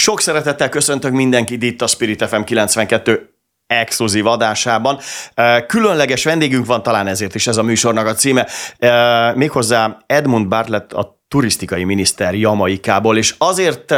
Sok szeretettel köszöntök mindenkit itt a Spirit FM 92 exkluzív adásában. Különleges vendégünk van, talán ezért is ez a műsornak a címe, méghozzá Edmund Bartlett, a turisztikai miniszter Jamaikából, és azért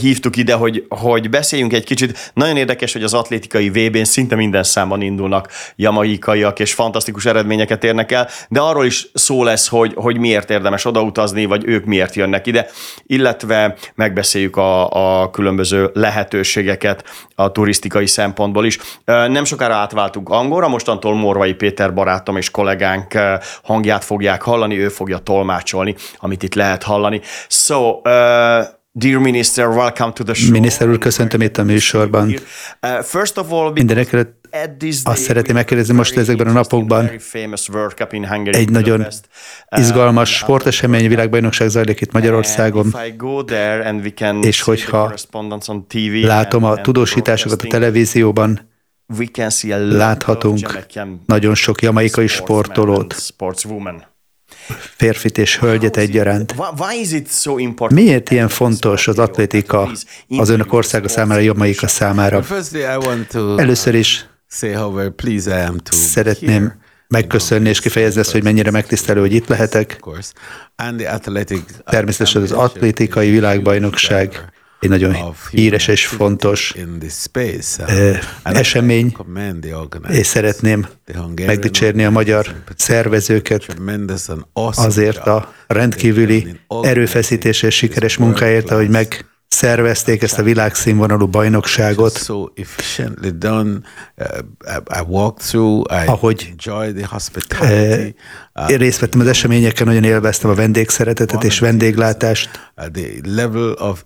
hívtuk ide, hogy, hogy beszéljünk egy kicsit. Nagyon érdekes, hogy az atlétikai VB-n szinte minden számban indulnak jamaikaiak, és fantasztikus eredményeket érnek el, de arról is szó lesz, hogy, hogy miért érdemes odautazni, vagy ők miért jönnek ide, illetve megbeszéljük a, a különböző lehetőségeket a turisztikai szempontból is. Nem sokára átváltunk angolra, mostantól Morvai Péter barátom és kollégánk hangját fogják hallani, ő fogja tolmácsolni, ami amit itt lehet hallani. So, uh, Dear Minister, welcome to the show. Miniszter úr, köszöntöm itt a műsorban. Uh, first of all, Mindenek előtt azt szeretném megkérdezni most ezekben a napokban egy nagyon uh, izgalmas sportesemény, világbajnokság zajlik itt Magyarországon, és hogyha látom a tudósításokat a televízióban, láthatunk nagyon sok jamaikai sportolót, férfit és hölgyet egyaránt. Miért ilyen fontos az atlétika az önök országa számára, Jamaika számára? Először is szeretném megköszönni és kifejezni ezt, hogy mennyire megtisztelő, hogy itt lehetek. Természetesen az atlétikai világbajnokság egy nagyon híres és fontos esemény, és szeretném megdicsérni a magyar szervezőket azért a rendkívüli erőfeszítés és sikeres munkáért, ahogy meg szervezték ezt a világszínvonalú bajnokságot. Uh, Ahogy eh, én részt vettem az eseményeken, nagyon élveztem a vendégszeretetet és vendéglátást. Uh,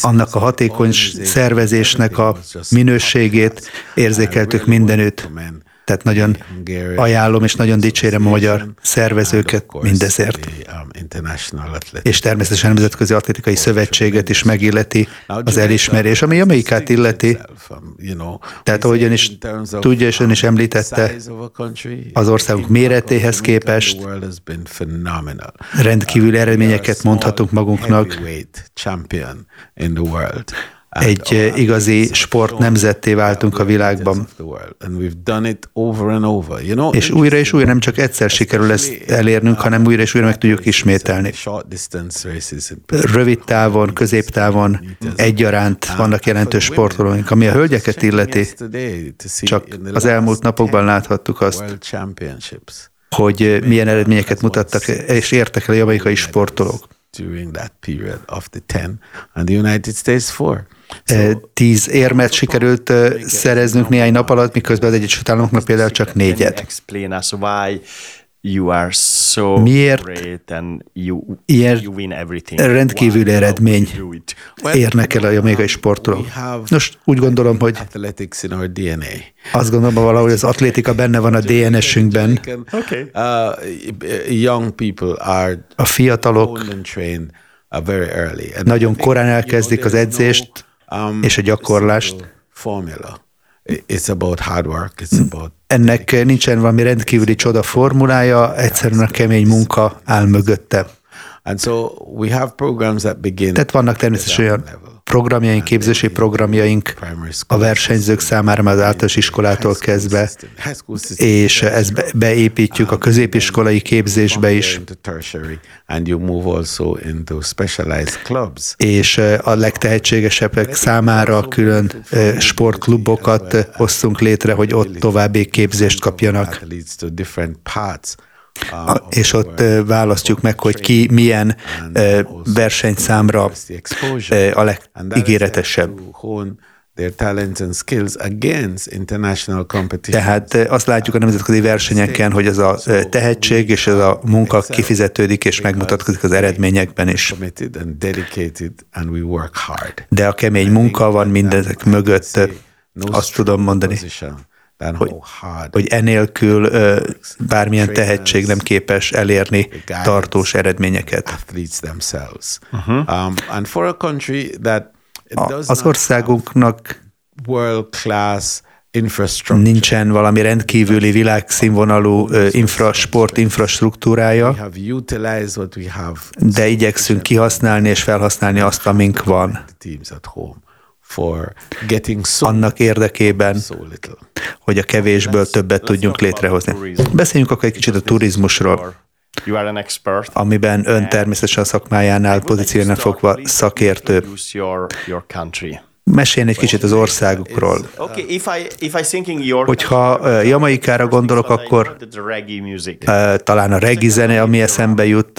Annak a hatékony szervezésnek a minőségét érzékeltük mindenütt tehát nagyon ajánlom és nagyon dicsérem a magyar szervezőket mindezért. És természetesen a Nemzetközi Atlétikai Szövetséget is megilleti az elismerés, ami Jamaikát illeti. Tehát ahogy is tudja, és ön is említette, az országunk méretéhez képest rendkívül eredményeket mondhatunk magunknak egy igazi sport nemzetté váltunk a világban. És újra és újra nem csak egyszer sikerül ezt elérnünk, hanem újra és újra meg tudjuk ismételni. Rövid távon, középtávon egyaránt vannak jelentős sportolóink. Ami a hölgyeket illeti, csak az elmúlt napokban láthattuk azt, hogy milyen eredményeket mutattak és értek el a jamaikai sportolók. During that period of the 10 and the United States 4 tíz érmet sikerült szereznünk néhány nap alatt, miközben az egyes Államoknak például csak négyet. You are so Miért great and you, ilyen you win everything. rendkívül eredmény érnek el a jamaikai sportolók? Nos, úgy gondolom, hogy azt gondolom, hogy valahogy az atlétika benne van a DNS-ünkben. Uh, a fiatalok nagyon korán elkezdik az edzést, um, és a gyakorlást. Formula. It's about hard work, it's about Ennek nincsen valami rendkívüli csoda formulája, egyszerűen a kemény munka áll mögötte. And so we have programs that begin Tehát vannak természetesen olyan programjaink, képzési programjaink a versenyzők számára már az általános iskolától kezdve, és ezt beépítjük a középiskolai képzésbe is. És a legtehetségesebbek számára külön sportklubokat hoztunk létre, hogy ott további képzést kapjanak és ott választjuk meg, hogy ki milyen versenyszámra a legígéretesebb. Tehát azt látjuk a nemzetközi versenyeken, hogy ez a tehetség és ez a munka kifizetődik és megmutatkozik az eredményekben is. De a kemény munka van mindezek mögött, azt tudom mondani hogy, hogy enélkül bármilyen tehetség nem képes elérni tartós eredményeket. Uh-huh. Um, a, az országunknak world class nincsen valami rendkívüli világszínvonalú infra, sport infrastruktúrája, de igyekszünk kihasználni és felhasználni azt, amink van. Annak érdekében, hogy a kevésből többet tudjunk létrehozni. Beszéljünk akkor egy kicsit a turizmusról amiben ön természetesen a szakmájánál pozíciónak fogva szakértő. Mesélni egy kicsit az országukról. Hogyha Jamaikára gondolok, akkor talán a reggae zene, ami eszembe jut.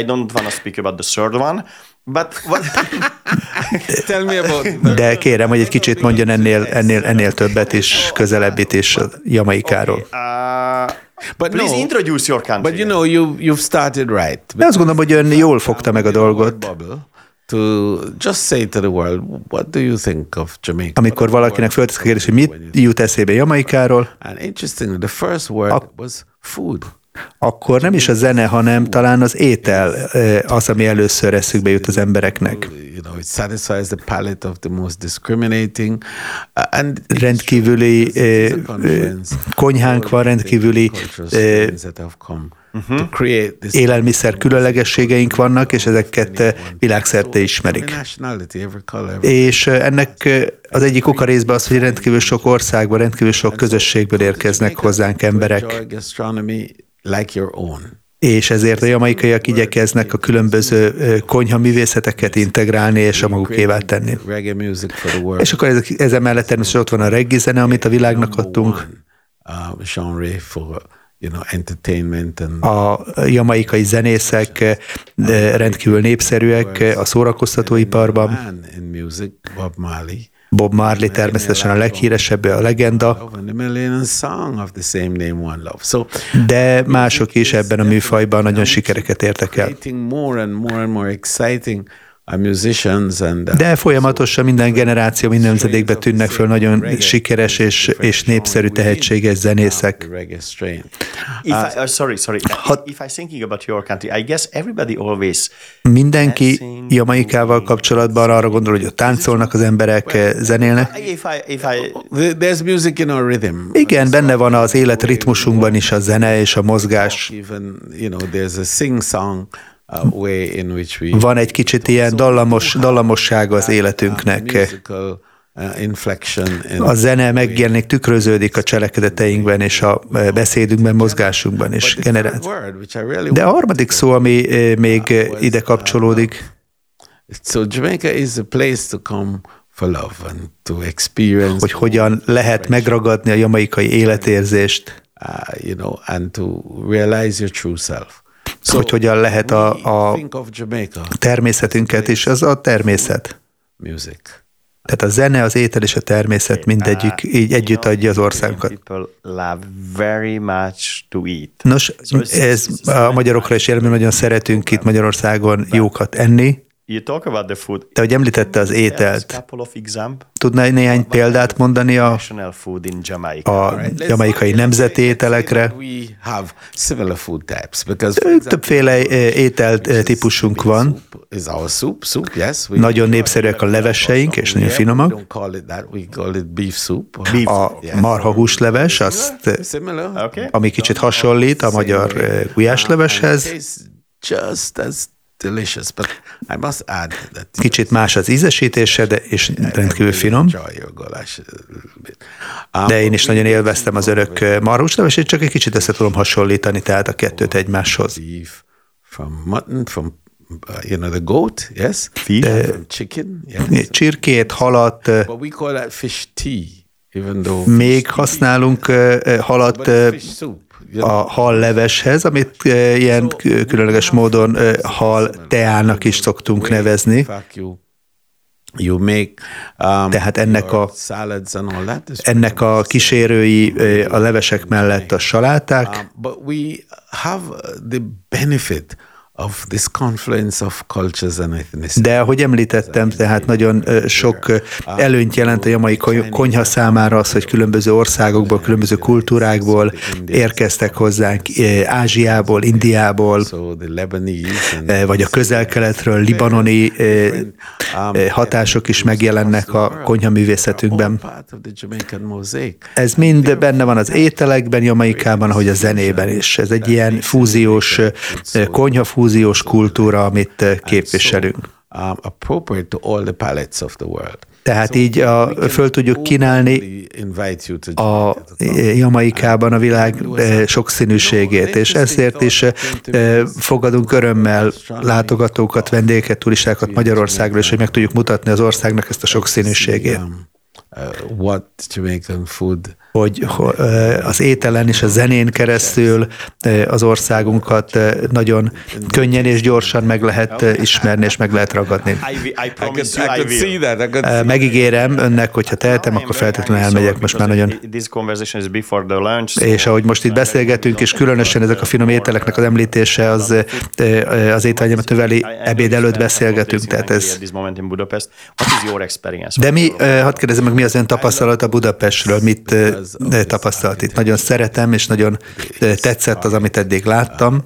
I don't want to speak about the third one, But what... Tell me about De kérem, hogy egy kicsit mondjon ennél, ennél, ennél többet is, közelebbit is Jamaikáról. Okay, uh... But Please no, introduce your country. But you know, you, you've started right. De azt gondolom, hogy ön jól fogta meg a dolgot. To just say to the world, what do you think of Jamaica? Amikor valakinek föltesz a kérdés, hogy mit jut eszébe Jamaikáról, And interesting, the first word was food akkor nem is a zene, hanem talán az étel az, ami először eszükbe jut az embereknek. Rendkívüli konyhánk van, rendkívüli Uh-huh. élelmiszer különlegességeink vannak, és ezeket világszerte ismerik. És ennek az egyik oka részben az, hogy rendkívül sok országban, rendkívül sok közösségből érkeznek hozzánk emberek like your own. És ezért a jamaikaiak igyekeznek a különböző konyhaművészeteket integrálni és a magukévá tenni. És akkor ezek, ezen mellett természetesen ott van a reggae zene, amit a világnak adtunk. A jamaikai zenészek rendkívül népszerűek a szórakoztatóiparban. Bob Marley természetesen a leghíresebb, a legenda, de mások is ebben a műfajban nagyon sikereket értek el. De folyamatosan minden generáció, minden nemzedékbe tűnnek föl nagyon sikeres és, és népszerű tehetséges zenészek. Mindenki Jamaikával kapcsolatban arra gondol, hogy ott táncolnak az emberek, zenélnek. Our rhythm. Igen, benne van az élet ritmusunkban is a zene és a mozgás. Van egy kicsit ilyen dallamos, dallamossága az életünknek. A zene megjelenik, tükröződik a cselekedeteinkben és a beszédünkben, mozgásunkban is generált. De a harmadik szó, ami még ide kapcsolódik, hogy hogyan lehet megragadni a jamaikai életérzést, uh, you know, and to realize your true self hogy hogyan lehet a, a természetünket is, az a természet. Tehát a zene, az étel és a természet mindegyik így együtt adja az országunkat. Nos, ez a magyarokra is jellemző, nagyon szeretünk itt Magyarországon jókat enni, You talk about the food. Te, hogy említette az ételt, tudná néhány példát mondani a, a jamaikai nemzeti ételekre? Többféle ételt típusunk van. Nagyon népszerűek a leveseink, és nagyon finomak. A marha húsleves, azt, ami kicsit hasonlít a magyar gulyásleveshez. Delicious, but I must add that Kicsit más az ízesítése, de és rendkívül finom. De én is nagyon élveztem az örök marhúslevesét, csak egy kicsit össze tudom hasonlítani, tehát a kettőt egymáshoz. From mutton, from uh, you know, the goat, yes? Beef, from chicken, yes? Csirkét, halat. But we call that fish tea, even though Még használunk uh, halat uh, a hal leveshez, amit ilyen különleges módon hal teának is szoktunk nevezni. You. Make, um, Tehát ennek a, ennek a kísérői a levesek mellett a saláták. Um, but we have the benefit of this confluence of cultures and ethnicities. De ahogy említettem, tehát nagyon sok előnyt jelent a jamai konyha számára az, hogy különböző országokból, különböző kultúrákból érkeztek hozzánk, Ázsiából, Indiából, vagy a közel-keletről, libanoni hatások is megjelennek a konyhaművészetünkben. Ez mind benne van az ételekben, Jamaikában, ahogy a zenében is. Ez egy ilyen fúziós, konyhafúziós kultúra, amit képviselünk. Tehát így a, föl tudjuk kínálni a Jamaikában a világ sokszínűségét, és ezért is fogadunk örömmel látogatókat, vendégeket, turistákat Magyarországról, és hogy meg tudjuk mutatni az országnak ezt a sokszínűségét. Uh, what Jamaican food hogy az ételen és a zenén keresztül az országunkat nagyon könnyen és gyorsan meg lehet ismerni és meg lehet ragadni. Megígérem önnek, hogyha tehetem, akkor feltétlenül elmegyek most már nagyon. És ahogy most itt beszélgetünk, és különösen ezek a finom ételeknek az említése az, az ételnyemet növeli, ebéd előtt beszélgetünk, tehát ez... De mi, hadd kérdezem meg, mi az ön tapasztalata Budapestről, mit tapasztalat itt. Nagyon szeretem, és nagyon tetszett az, amit eddig láttam.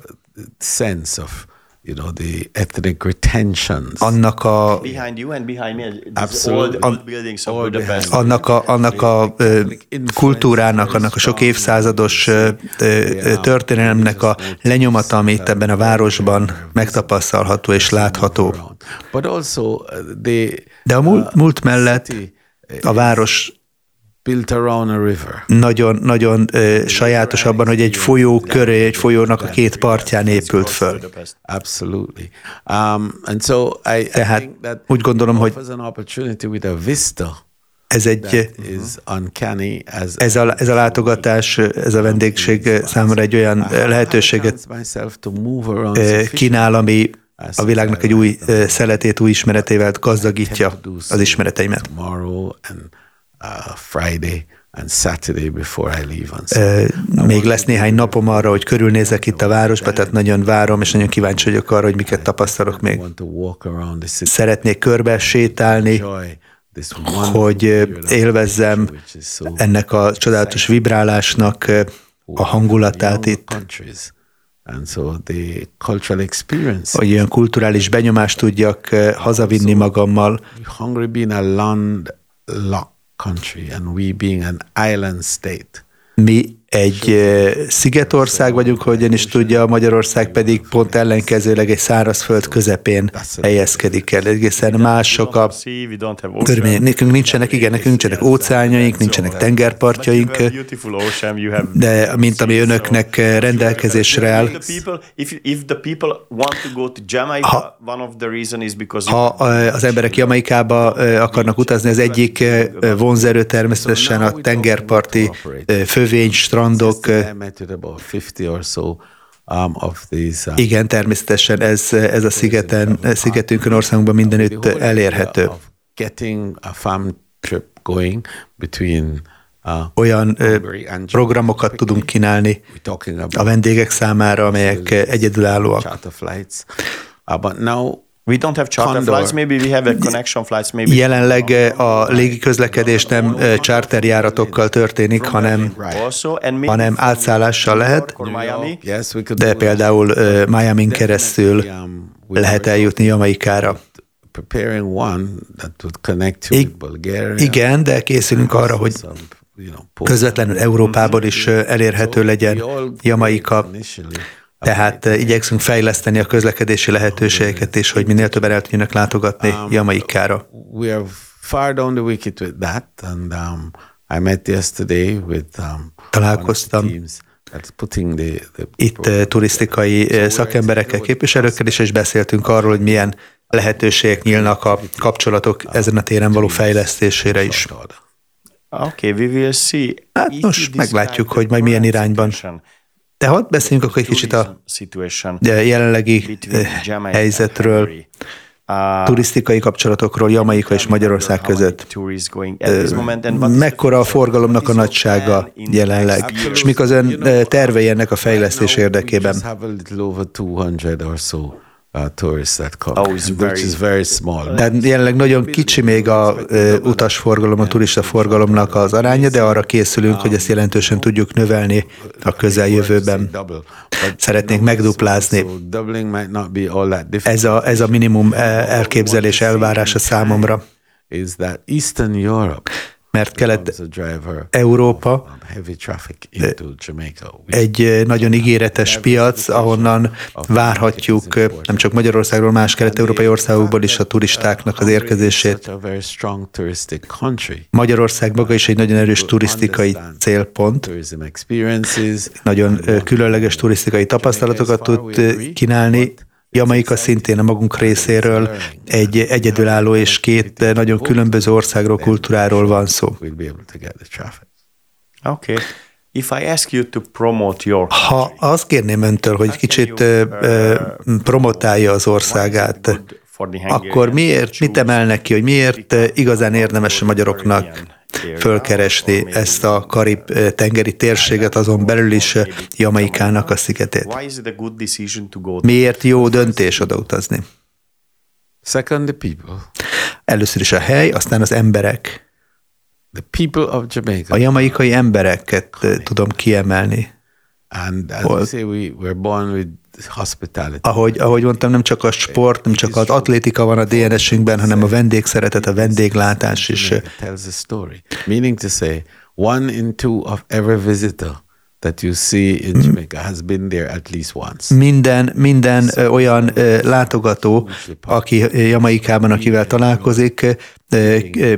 Sense of you know, the ethnic retentions. Annak a behind you and behind me, old, old buildings of Budapest. Annak a, annak a kultúrának, annak a sok évszázados történelemnek a lenyomata, amit ebben a városban megtapasztalható és látható. De a múlt, múlt mellett a város built around a river. Nagyon, nagyon uh, sajátos abban, hogy egy folyó köré, egy folyónak a két partján épült föl. Absolutely. Um, and so I, Tehát úgy gondolom, hogy ez egy ez a, ez a látogatás, ez a vendégség számára egy olyan lehetőséget kínál, ami a világnak egy új szeletét, új ismeretével gazdagítja az ismereteimet. Uh, Friday and Saturday before I leave on uh, Még lesz néhány napom arra, hogy körülnézek itt a városba, tehát nagyon várom, és nagyon kíváncsi vagyok arra, hogy miket tapasztalok még. Szeretnék körbe sétálni, hogy élvezzem ennek a csodálatos vibrálásnak a hangulatát itt. Hogy ilyen kulturális benyomást tudjak hazavinni magammal country and we being an island state. Mi egy szigetország vagyunk, hogyan is tudja, Magyarország pedig pont ellenkezőleg egy szárazföld közepén helyezkedik el. Egészen mások a körülmények. Nekünk nincsenek, igen, nekünk nincsenek óceánjaink, nincsenek tengerpartjaink, de mint ami önöknek rendelkezésre áll. Ha, ha az emberek Jamaikába akarnak utazni, az egyik vonzerő természetesen a tengerparti fővény, strand, strandok. Um, uh, Igen, természetesen ez, ez a szigeten, szigetünkön, országunkban mindenütt elérhető. Uh, Olyan programokat tudunk kínálni a vendégek számára, amelyek egyedülállóak. We don't have charter Condor. flights, maybe we have a connection flights, maybe. Jelenleg eh, a légiközlekedés nem eh, charterjáratokkal történik, hanem, hanem átszállással lehet, de például uh, Miami-n keresztül lehet eljutni Jamaikára. Igen, de készülünk arra, hogy közvetlenül Európában is elérhető legyen Jamaika tehát uh, igyekszünk fejleszteni a közlekedési lehetőségeket is, hogy minél többen el tudjanak látogatni um, Jamaikára. We are far down the wicket with that, and um, I met yesterday with um, Találkoztam itt uh, turisztikai uh, szakemberekkel, képviselőkkel is, és beszéltünk arról, hogy milyen lehetőségek nyílnak a kapcsolatok ezen a téren való fejlesztésére is. Okay, we will see. Hát most meglátjuk, hogy majd milyen irányban de hadd beszéljünk akkor egy kicsit a jelenlegi eh, helyzetről, turisztikai kapcsolatokról Jamaika és Magyarország között. Eh, mekkora a forgalomnak a nagysága jelenleg, és mik az ön eh, tervei ennek a fejlesztés érdekében? Uh, tourists that come, oh, which very, is very small. De jelenleg nagyon kicsi még a uh, utasforgalom, a turista forgalomnak az aránya, de arra készülünk, hogy ezt jelentősen tudjuk növelni a közeljövőben. Szeretnénk megduplázni. Ez a, ez a minimum elképzelés, elvárás a számomra. Mert Kelet-Európa egy eh, nagyon ígéretes piac, ahonnan várhatjuk eh, nem csak Magyarországról, más kelet-európai országokból is a turistáknak az érkezését. Magyarország maga is egy nagyon erős turisztikai célpont, nagyon eh, különleges turisztikai tapasztalatokat tud kínálni, Jamaika szintén a magunk részéről egy egyedülálló és két nagyon különböző országról, kultúráról van szó. Okay. If I ask you to promote your ha azt kérném öntől, hogy kicsit uh, promotálja az országát, akkor miért, mit emelnek ki, hogy miért igazán érdemes a magyaroknak fölkeresni ezt a Karib-tengeri térséget, azon belül is Jamaikának a szigetét. Miért jó döntés odautazni? Second, the people. Először is a hely, aztán az emberek. The people of Jamaica. A jamaikai embereket tudom kiemelni. And as we say, we were born with ahogy, ahogy mondtam, nem csak a sport, nem csak az atlétika van a DNS-ünkben, hanem a vendégszeretet, a vendéglátás is. Meaning to say, one in two of every visitor that you see in Jamaica has been there at least once. Minden, minden olyan látogató, aki Jamaikában, akivel találkozik,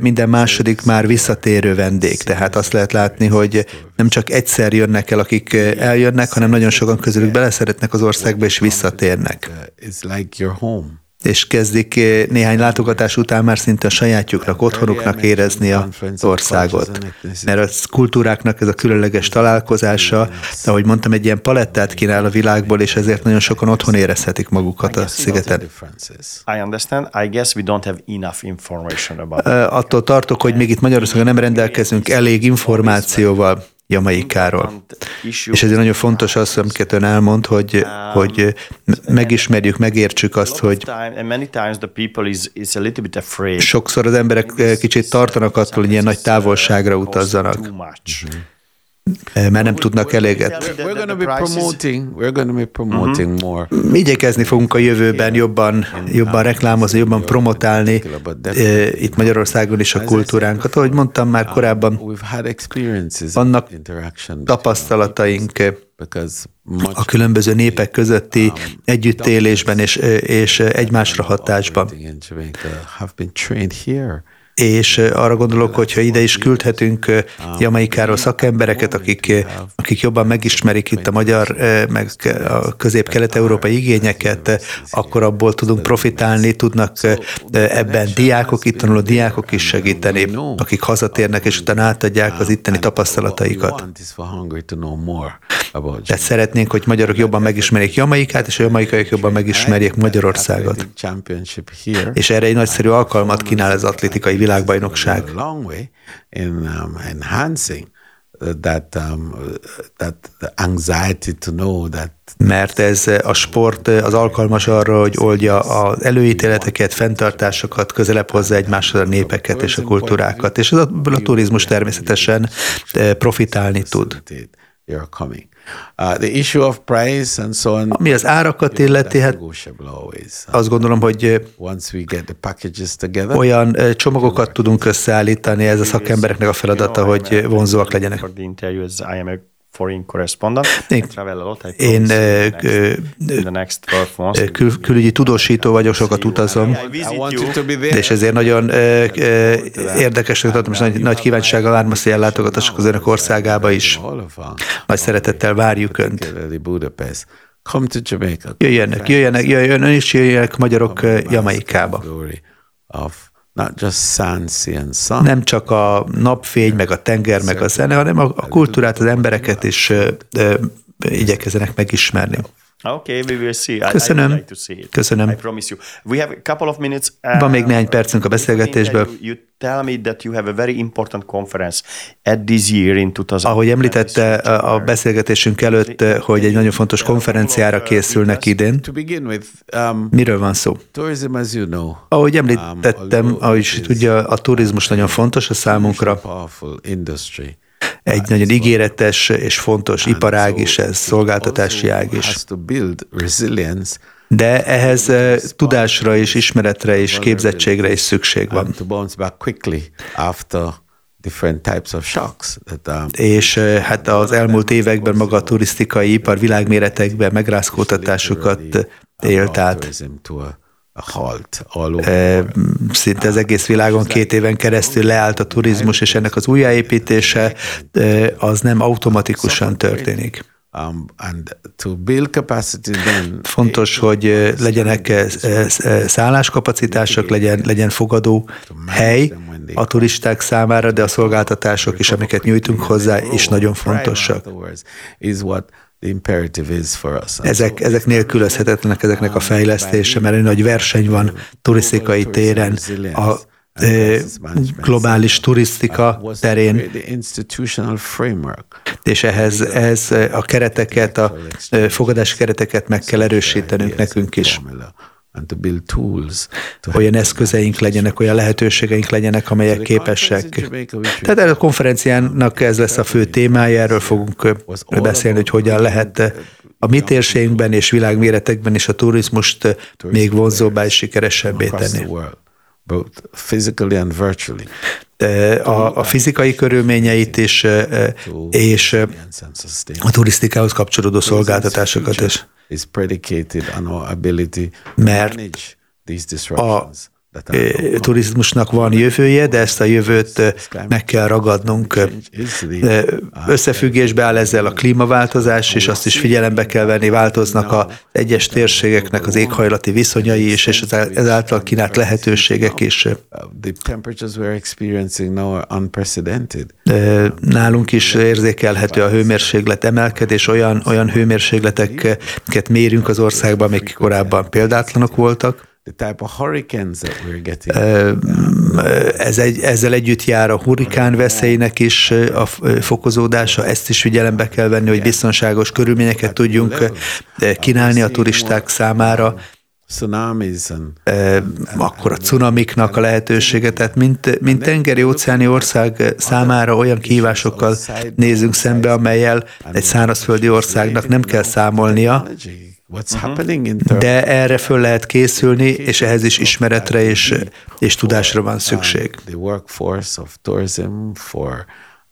minden második már visszatérő vendég. Tehát azt lehet látni, hogy nem csak egyszer jönnek el, akik eljönnek, hanem nagyon sokan közülük beleszeretnek az országba és visszatérnek. It's like your home és kezdik eh, néhány látogatás után már szinte a sajátjuknak, otthonuknak érezni az országot. Mert a kultúráknak ez a különleges találkozása, de ahogy mondtam, egy ilyen palettát kínál a világból, és ezért nagyon sokan otthon érezhetik magukat a szigeten. I understand. I guess we don't have enough information about Attól tartok, hogy még itt Magyarországon nem rendelkezünk elég információval Jamaikáról. És ezért nagyon fontos az, amiket ön elmond, hogy, hogy megismerjük, megértsük azt, hogy sokszor az emberek kicsit tartanak attól, hogy ilyen nagy távolságra utazzanak mert nem tudnak eléget. Mhm. Igyekezni fogunk a jövőben jobban, jobban reklámozni, jobban promotálni itt Magyarországon is a kultúránkat. Ahogy mondtam már korábban, vannak tapasztalataink a különböző népek közötti együttélésben és, és egymásra hatásban és arra gondolok, hogy ha ide is küldhetünk Jamaikáról szakembereket, akik, akik jobban megismerik itt a magyar, meg a közép-kelet-európai igényeket, akkor abból tudunk profitálni, tudnak ebben diákok, itt tanuló diákok is segíteni, akik hazatérnek, és utána átadják az itteni tapasztalataikat. Tehát szeretnénk, hogy magyarok jobban megismerjék Jamaikát, és a jamaikaiak jobban megismerjék Magyarországot. És erre egy nagyszerű alkalmat kínál az atlétikai világbajnokság. Mert ez a sport az alkalmas arra, hogy oldja az előítéleteket, fenntartásokat, közelebb hozza egymáshoz a népeket és a kultúrákat, és az a, a turizmus természetesen eh, profitálni tud. Uh, the issue of price and so on. Ami az árakat illeti, hát azt gondolom, hogy Once we get the packages together, olyan csomagokat tudunk összeállítani, ez a szakembereknek a feladata, hogy vonzóak legyenek foreign correspondent. Én, travel a lot. Én the next kül, külügyi tudósító vagyok, sokat utazom, és ezért nagyon érdekesnek tartom, és nagy, nagy kíváncsisággal várom azt, hogy ellátogatassak az önök országába is. Nagy szeretettel várjuk Önt. Jöjjenek, jöjjenek, jöjjön, ön is jöjjenek magyarok Jamaikába. Of Not just sun, sea and sun. Nem csak a napfény, meg a tenger, meg a zene, hanem a, a kultúrát, az embereket is ö, ö, igyekezzenek megismerni. Okay, we will see. Köszönöm. I, I like to see it. Köszönöm. I promise you. We have a couple of minutes. Uh, Van még néhány percünk a beszélgetésből. You, you tell me that you have a very important conference at this year in 2000. Ahogy említette a beszélgetésünk előtt, hogy egy nagyon fontos konferenciára készülnek idén. To begin with, um, Miről van szó? Ahogy említettem, ahogy is tudja, a turizmus nagyon fontos a számunkra. Egy nagyon ígéretes és fontos iparág is ez, szolgáltatási ág is. De ehhez eh, tudásra és ismeretre és képzettségre is szükség van. És eh, hát az elmúlt években maga a turisztikai ipar világméretekben megrázkódtatásokat élt át. Halt. Eh, Szinte az egész világon két éven keresztül leállt a turizmus, és ennek az újjáépítése az nem automatikusan történik. Um, Fontos, hogy legyenek szálláskapacitások, legyen, legyen fogadó hely a turisták számára, de a szolgáltatások is, amiket nyújtunk hozzá, is nagyon fontosak. Ezek, ezek nélkülözhetetlenek ezeknek a fejlesztése, mert egy nagy verseny van turisztikai téren, a globális turisztika terén, és ehhez, ehhez a kereteket, a fogadási kereteket meg kell erősítenünk nekünk is. And to build tools to Olyan eszközeink legyenek, olyan lehetőségeink legyenek, amelyek képesek. Tehát a konferenciának ez lesz a fő témája, erről fogunk beszélni, hogy hogyan lehet a mi térségünkben és világméretekben is a turizmust még vonzóbbá és sikeresebbé tenni. both physically and virtually. A, a fizikai körülményeit is, és a turisztikához kapcsolódó szolgáltatásokat is. Is predicated on our ability to manage these disruptions. that are Ö, turizmusnak van jövője, de ezt a jövőt meg kell ragadnunk. Összefüggésbe áll ezzel a klímaváltozás, és azt is figyelembe kell venni, változnak az egyes térségeknek az éghajlati viszonyai is, és ezá- ezáltal kínált lehetőségek is. Uh, Nálunk is érzékelhető a hőmérséklet emelkedés, olyan, olyan hőmérsékleteket mérünk az országban, amik korábban példátlanok voltak. The type of hurricanes that we're getting. Ez egy, ezzel együtt jár a hurrikán veszélynek is a fokozódása, ezt is figyelembe kell venni, hogy biztonságos körülményeket tudjunk kínálni a turisták számára, akkor a cunamiknak a lehetősége, tehát mint, mint tengeri óceáni ország számára olyan kihívásokkal nézünk szembe, amelyel egy szárazföldi országnak nem kell számolnia, What's happening in terms de erre föl lehet készülni, és ehhez is ismeretre és, és tudásra van szükség. the workforce of tourism for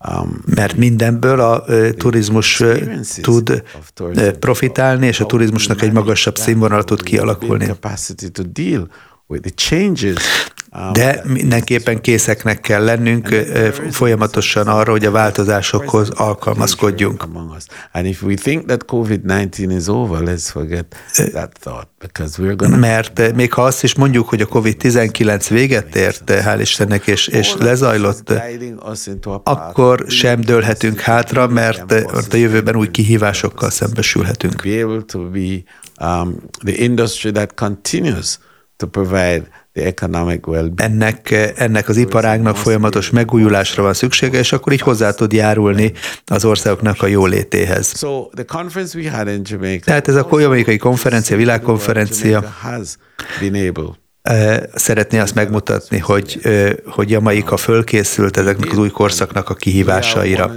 um, mert mindenből a turizmus tud profitálni, és a turizmusnak egy magasabb színvonal tud kialakulni. De mindenképpen készeknek kell lennünk folyamatosan arra, hogy a változásokhoz alkalmazkodjunk. among us. And if we think that COVID-19 is over, let's forget that thought because we're going to Mert még ha azt is mondjuk, hogy a COVID-19 véget ért, hál' Istennek, és, és lezajlott, akkor sem dőlhetünk hátra, mert a jövőben új kihívásokkal szembesülhetünk. to be um, the industry that continues to provide the economic well-being. ennek, ennek az iparágnak folyamatos megújulásra van szüksége, és akkor így hozzá tud járulni az országoknak a jólétéhez. Tehát ez a jamaikai konferencia, világkonferencia eh, szeretné azt megmutatni, hogy, eh, hogy Jamaika fölkészült ezeknek az új korszaknak a kihívásaira.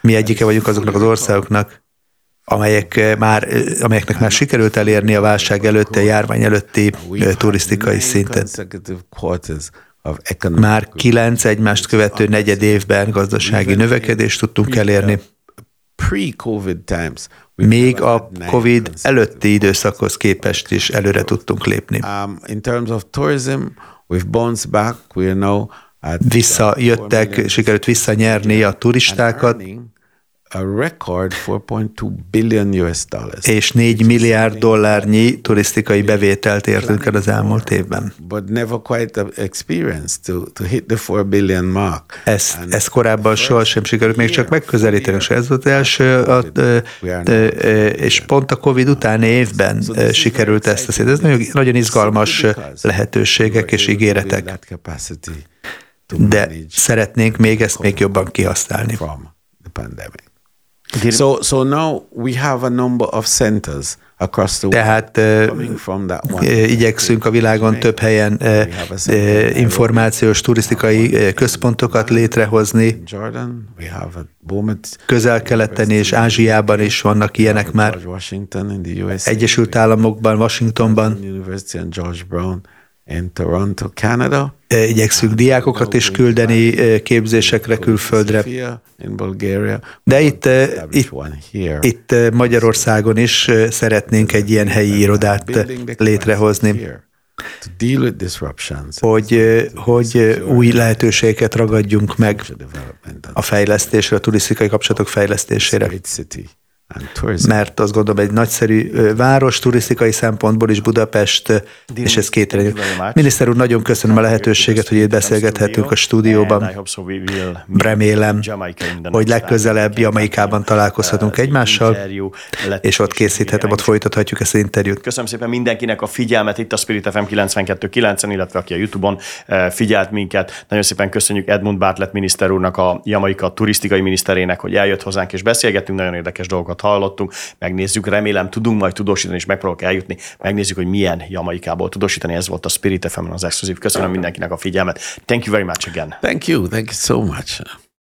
Mi egyike vagyunk azoknak az országoknak, amelyek eh, már, eh, amelyeknek már sikerült elérni a válság előtti, a járvány előtti eh, turisztikai szintet. Már kilenc egymást követő negyed évben gazdasági növekedést tudtunk elérni. Még a COVID előtti időszakhoz képest is előre tudtunk lépni. Um, Visszajöttek, sikerült visszanyerni a turistákat, a record 4.2 billion US dollars. És 4 milliárd dollárnyi turisztikai bevételt értünk el az elmúlt évben. But never quite experienced to, to hit the 4 billion mark. Ezt, ezt korábban sohasem sikerült még csak megközelíteni, és ez volt az első, a, a, és pont a Covid utáni évben sikerült ezt a szét. Ez nagyon, nagyon izgalmas lehetőségek és ígéretek. De szeretnénk még ezt még jobban kihasználni. So, so now we have a number of centers across the Tehát uh, igyekszünk a világon több helyen információs, turisztikai központokat létrehozni. Közel-keleten és Ázsiában is vannak ilyenek már. Egyesült Államokban, Washingtonban in Toronto, Canada. Igyekszünk diákokat is küldeni képzésekre külföldre. De itt, itt, itt Magyarországon is szeretnénk egy ilyen helyi irodát létrehozni. hogy, hogy új lehetőségeket ragadjunk meg a fejlesztésre, a turisztikai kapcsolatok fejlesztésére mert azt gondolom egy nagyszerű város turisztikai szempontból is Budapest, és ez két. Miniszter úr, nagyon köszönöm a lehetőséget, hogy itt beszélgethetünk a stúdióban. Remélem, hogy legközelebb Jamaikában találkozhatunk egymással, és ott készíthetem, ott folytathatjuk ezt az interjút. Köszönöm szépen mindenkinek a figyelmet itt a Spirit FM 92.9-en, illetve aki a YouTube-on figyelt minket. Nagyon szépen köszönjük Edmund Bartlett miniszter úrnak, a Jamaika turisztikai miniszterének, hogy eljött hozzánk és beszélgettünk, nagyon érdekes dolgokat dolgokat hallottunk, megnézzük, remélem tudunk majd tudósítani, és megpróbálok eljutni, megnézzük, hogy milyen Jamaikából tudósítani. Ez volt a Spirit FM az exkluzív. Köszönöm mindenkinek a figyelmet. Thank you very much again. Thank you. Thank you so much.